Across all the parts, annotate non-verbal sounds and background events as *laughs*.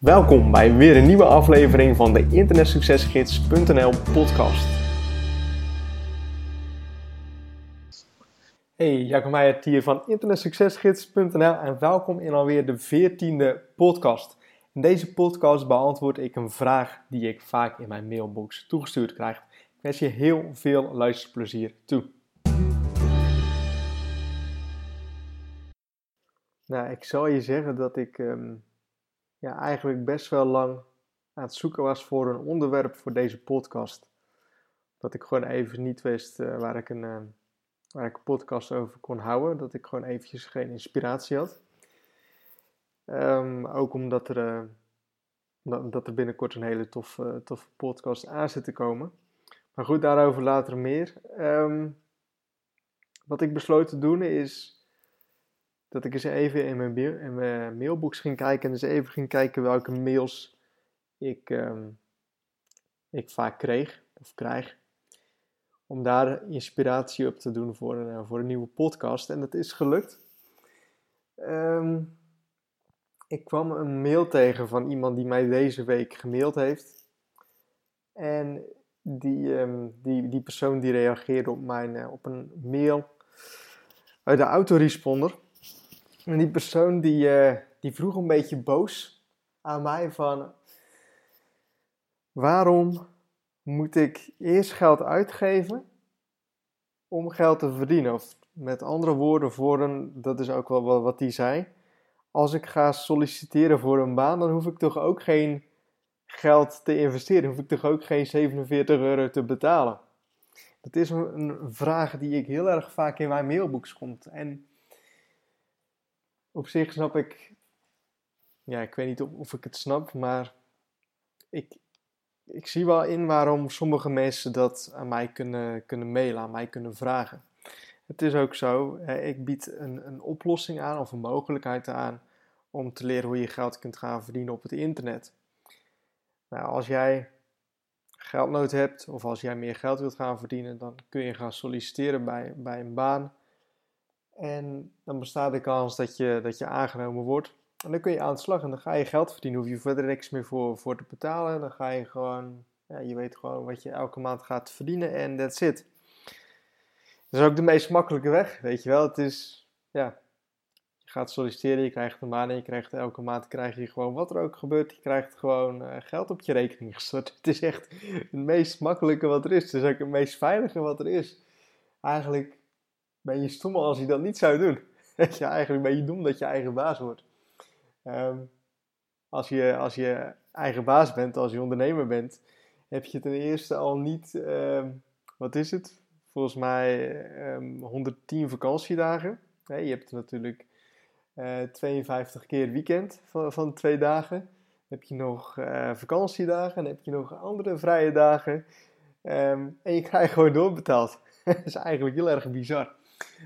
Welkom bij weer een nieuwe aflevering van de internetsuccesgids.nl podcast. Hey, Jacob Meijer hier van internetsuccesgids.nl en welkom in alweer de 14e podcast. In deze podcast beantwoord ik een vraag die ik vaak in mijn mailbox toegestuurd krijg. Ik wens je heel veel luisterplezier toe. Nou, ik zal je zeggen dat ik ehm, ja, eigenlijk best wel lang aan het zoeken was voor een onderwerp voor deze podcast. Dat ik gewoon even niet wist uh, waar, ik een, uh, waar ik een podcast over kon houden. Dat ik gewoon eventjes geen inspiratie had. Um, ook omdat er, uh, dat, dat, er binnenkort een hele toffe, toffe podcast aan zit te komen. Maar goed, daarover later meer. Um, wat ik besloot te doen is dat ik eens even in mijn, mijn mailbox ging kijken en eens even ging kijken welke mails ik, um, ik vaak kreeg of krijg. Om daar inspiratie op te doen voor een, voor een nieuwe podcast. En dat is gelukt. Um, ik kwam een mail tegen van iemand die mij deze week gemaild heeft. En die, um, die, die persoon die reageerde op, mijn, uh, op een mail uit de autoresponder. En die persoon die, uh, die vroeg een beetje boos aan mij van... Waarom moet ik eerst geld uitgeven om geld te verdienen? Of met andere woorden, voor een, dat is ook wel wat hij zei. Als ik ga solliciteren voor een baan, dan hoef ik toch ook geen geld te investeren. Hoef ik toch ook geen 47 euro te betalen. Dat is een, een vraag die ik heel erg vaak in mijn mailbox komt. En op zich snap ik, ja, ik weet niet of, ik het snap, maar ik, ik zie wel in waarom sommige mensen dat aan mij kunnen, kunnen mailen, aan mij kunnen vragen. Het is ook zo, ik bied een, een oplossing aan of een mogelijkheid aan om te leren hoe je geld kunt gaan verdienen op het internet. Nou, als jij geldnood hebt of als jij meer geld wilt gaan verdienen, dan kun je gaan solliciteren bij, bij een baan en dan bestaat de kans dat je, dat je aangenomen wordt. En dan kun je aan de slag en dan ga je geld verdienen. Hoef je verder niks meer voor, voor te betalen. Dan ga je gewoon, ja, je weet gewoon wat je elke maand gaat verdienen en that's it. Dat is ook de meest makkelijke weg, weet je wel. Het is, ja, je gaat solliciteren, je krijgt een baan en je krijgt elke maand krijg je gewoon wat er ook gebeurt. Je krijgt gewoon uh, geld op je rekening gestort. *laughs* Het is echt het meest makkelijke wat er is. Het is ook het meest veilige wat er is. Eigenlijk ben je stom als je dat niet zou doen. *laughs* je, eigenlijk ben je dom dat je eigen baas wordt. Um, als, je, als je eigen baas bent, als je ondernemer bent, heb je ten eerste al niet, um, wat is het? Volgens mij um, 110 vakantiedagen. Nee, je hebt natuurlijk uh, eh, 52 keer weekend van, van twee dagen. Heb je nog uh, vakantiedagen, dan heb je nog andere vrije dagen. en je krijgt gewoon doorbetaald. *laughs* dat is eigenlijk heel erg bizar.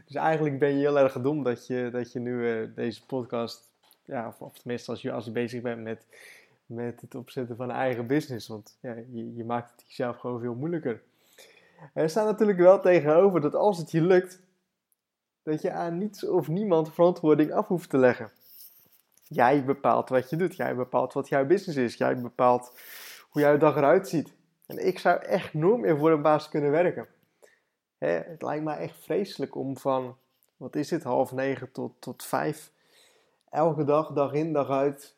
Dus eigenlijk ben je heel erg dom dat je, dat je nu uh, deze podcast, ja, of, of, tenminste als je, als je bezig bent met, met het opzetten van een eigen business. Want ja, je, je maakt het jezelf gewoon veel moeilijker. Er staat natuurlijk wel tegenover dat als het je lukt, dat je aan niets of niemand verantwoording af hoeft te leggen. Jij bepaalt wat je doet. Jij bepaalt wat jouw business is. Jij bepaalt hoe jouw dag eruit ziet. En ik zou echt nooit meer voor een baas kunnen werken. Hè, het lijkt mij echt vreselijk om van, wat is het, half negen tot, tot vijf, elke dag, dag in, dag uit,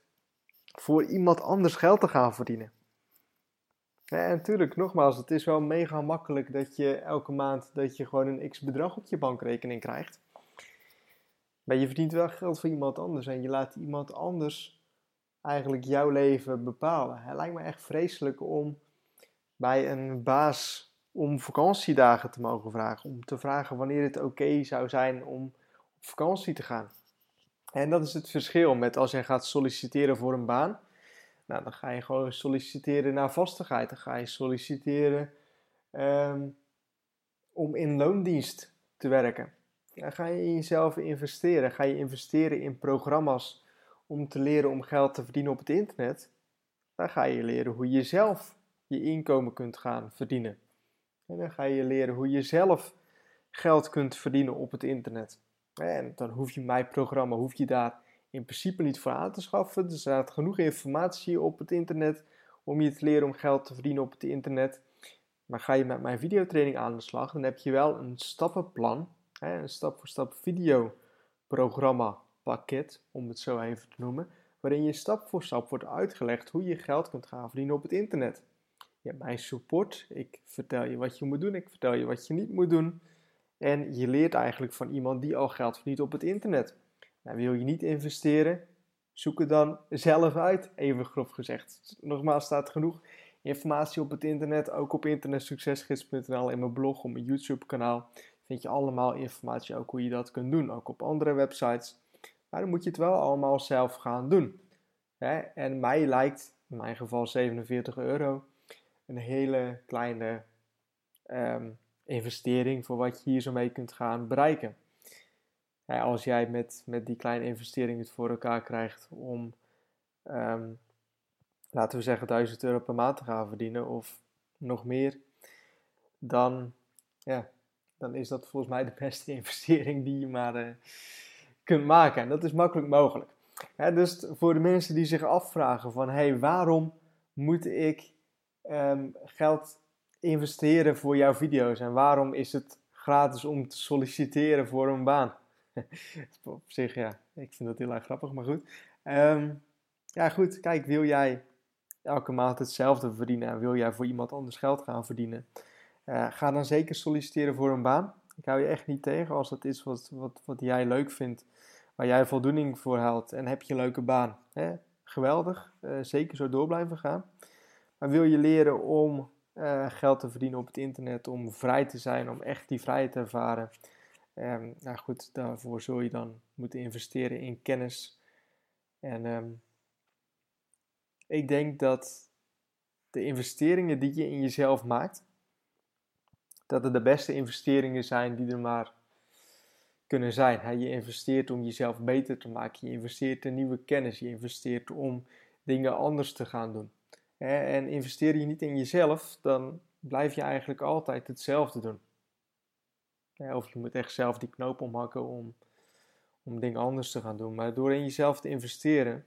voor iemand anders geld te gaan verdienen. En natuurlijk, nogmaals, het is wel mega makkelijk dat je elke maand dat je gewoon een x bedrag op je bankrekening krijgt. Maar je verdient wel geld voor iemand anders en je laat iemand anders eigenlijk jouw leven bepalen. Het lijkt me echt vreselijk om bij een baas om vakantiedagen te mogen vragen. Om te vragen wanneer het oké zou zijn om op vakantie te gaan. En dat is het verschil met als jij gaat solliciteren voor een baan. Nou, dan ga je gewoon solliciteren naar vastigheid. Dan ga je solliciteren um, om in loondienst te werken. Dan ga je in jezelf investeren. Ga je investeren in programma's om te leren om geld te verdienen op het internet. Dan ga je leren hoe je zelf je inkomen kunt gaan verdienen. En dan ga je leren hoe je zelf geld kunt verdienen op het internet. En dan hoef je mijn programma, hoef je daar in principe niet voor aan te schaffen. Er staat genoeg informatie op het internet om je te leren om geld te verdienen op het internet. Maar ga je met mijn videotraining aan de slag, dan heb je wel een stappenplan, een stap-voor-stap videoprogramma pakket, om het zo even te noemen, waarin je stap voor stap wordt uitgelegd hoe je geld kunt gaan verdienen op het internet. Je hebt mijn support, ik vertel je wat je moet doen, ik vertel je wat je niet moet doen. En je leert eigenlijk van iemand die al geld verdient op het internet. Nou, wil je niet investeren? Zoek het dan zelf uit, even grof gezegd. Nogmaals, staat genoeg informatie op het internet, ook op internetsuccesgids.nl, in mijn blog, op mijn YouTube kanaal. Vind je allemaal informatie ook hoe je dat kunt doen, ook op andere websites. Maar dan moet je het wel allemaal zelf gaan doen. En mij lijkt, in mijn geval 47 euro, een hele kleine ehm, investering voor wat je hier zo mee kunt gaan bereiken. als jij met, met die kleine investering het voor elkaar krijgt om, ehm, laten we zeggen, 1000 euro per maand te gaan verdienen of nog meer, dan, ja, dan is dat volgens mij de beste *laughs* investering die je maar uh, kunt maken. En dat is makkelijk mogelijk. dus voor de mensen die zich afvragen van, hey, waarom moet ik um, geld investeren voor jouw video's en waarom is het gratis om te solliciteren voor een baan? *laughs* Op zich, ja, ik vind dat heel erg grappig, maar goed. Um, ja, goed, kijk, wil jij elke maand hetzelfde verdienen en wil jij voor iemand anders geld gaan verdienen? Uh, ga dan zeker solliciteren voor een baan. Ik hou je echt niet tegen als dat is wat, wat, wat jij leuk vindt, waar jij voldoening voor haalt en heb je een leuke baan. Hè? Geweldig, uh, zeker zo door blijven gaan. Wil je leren om uh, geld te verdienen op het internet, om vrij te zijn, om echt die vrijheid te ervaren. Um, nou goed, daarvoor zul je dan moeten investeren in kennis. En um, ik denk dat de investeringen die je in jezelf maakt, dat het de beste investeringen zijn die er maar kunnen zijn. Je investeert om jezelf beter te maken, je investeert in nieuwe kennis, je investeert om dingen anders te gaan doen. En investeer je niet in jezelf, dan blijf je eigenlijk altijd hetzelfde doen. Of je moet echt zelf die knoop omhakken om, om dingen anders te gaan doen. Maar door in jezelf te investeren,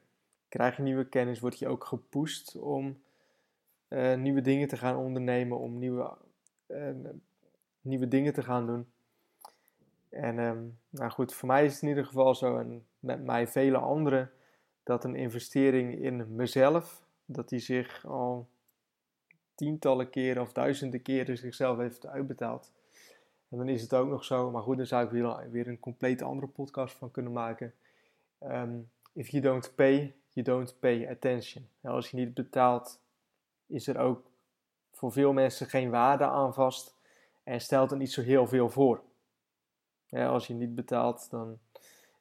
krijg je nieuwe kennis, word je ook gepusht om uh, nieuwe dingen te gaan ondernemen, om nieuwe, uh, nieuwe dingen te gaan doen. En um, nou goed, voor mij is het in ieder geval zo, en met mij vele anderen, dat een investering in mezelf, dat hij zich al tientallen keren of duizenden keren zichzelf heeft uitbetaald. En dan is het ook nog zo, maar goed, dan zou ik weer, een compleet andere podcast van kunnen maken. Um, if you don't pay, you don't pay attention. Als je niet betaalt, is er ook voor veel mensen geen waarde aan vast en stelt er niet zo heel veel voor. Als je niet betaalt, dan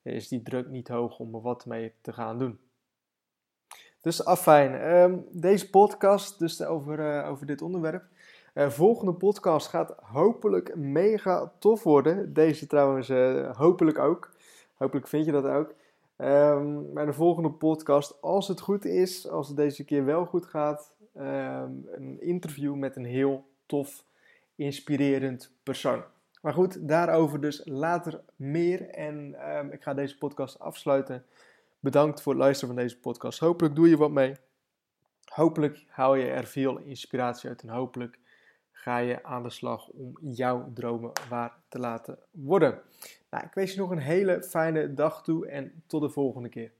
is die druk niet hoog om er wat mee te gaan doen. Dus afijn, um, deze podcast dus over, uh, over dit onderwerp. Uh, volgende podcast gaat hopelijk mega tof worden. Deze trouwens uh, hopelijk ook. Hopelijk vind je dat ook. Um, maar de volgende podcast, als het goed is, als het deze keer wel goed gaat, um, een interview met een heel tof, inspirerend persoon. Maar goed, daarover dus later meer. En ik ga deze podcast afsluiten Bedankt voor het luisteren van deze podcast. Hopelijk doe je wat mee. Hopelijk haal je er veel inspiratie uit en hopelijk ga je aan de slag om jouw dromen waar te laten worden. Nou, ik wens je nog een hele fijne dag toe en tot de volgende keer.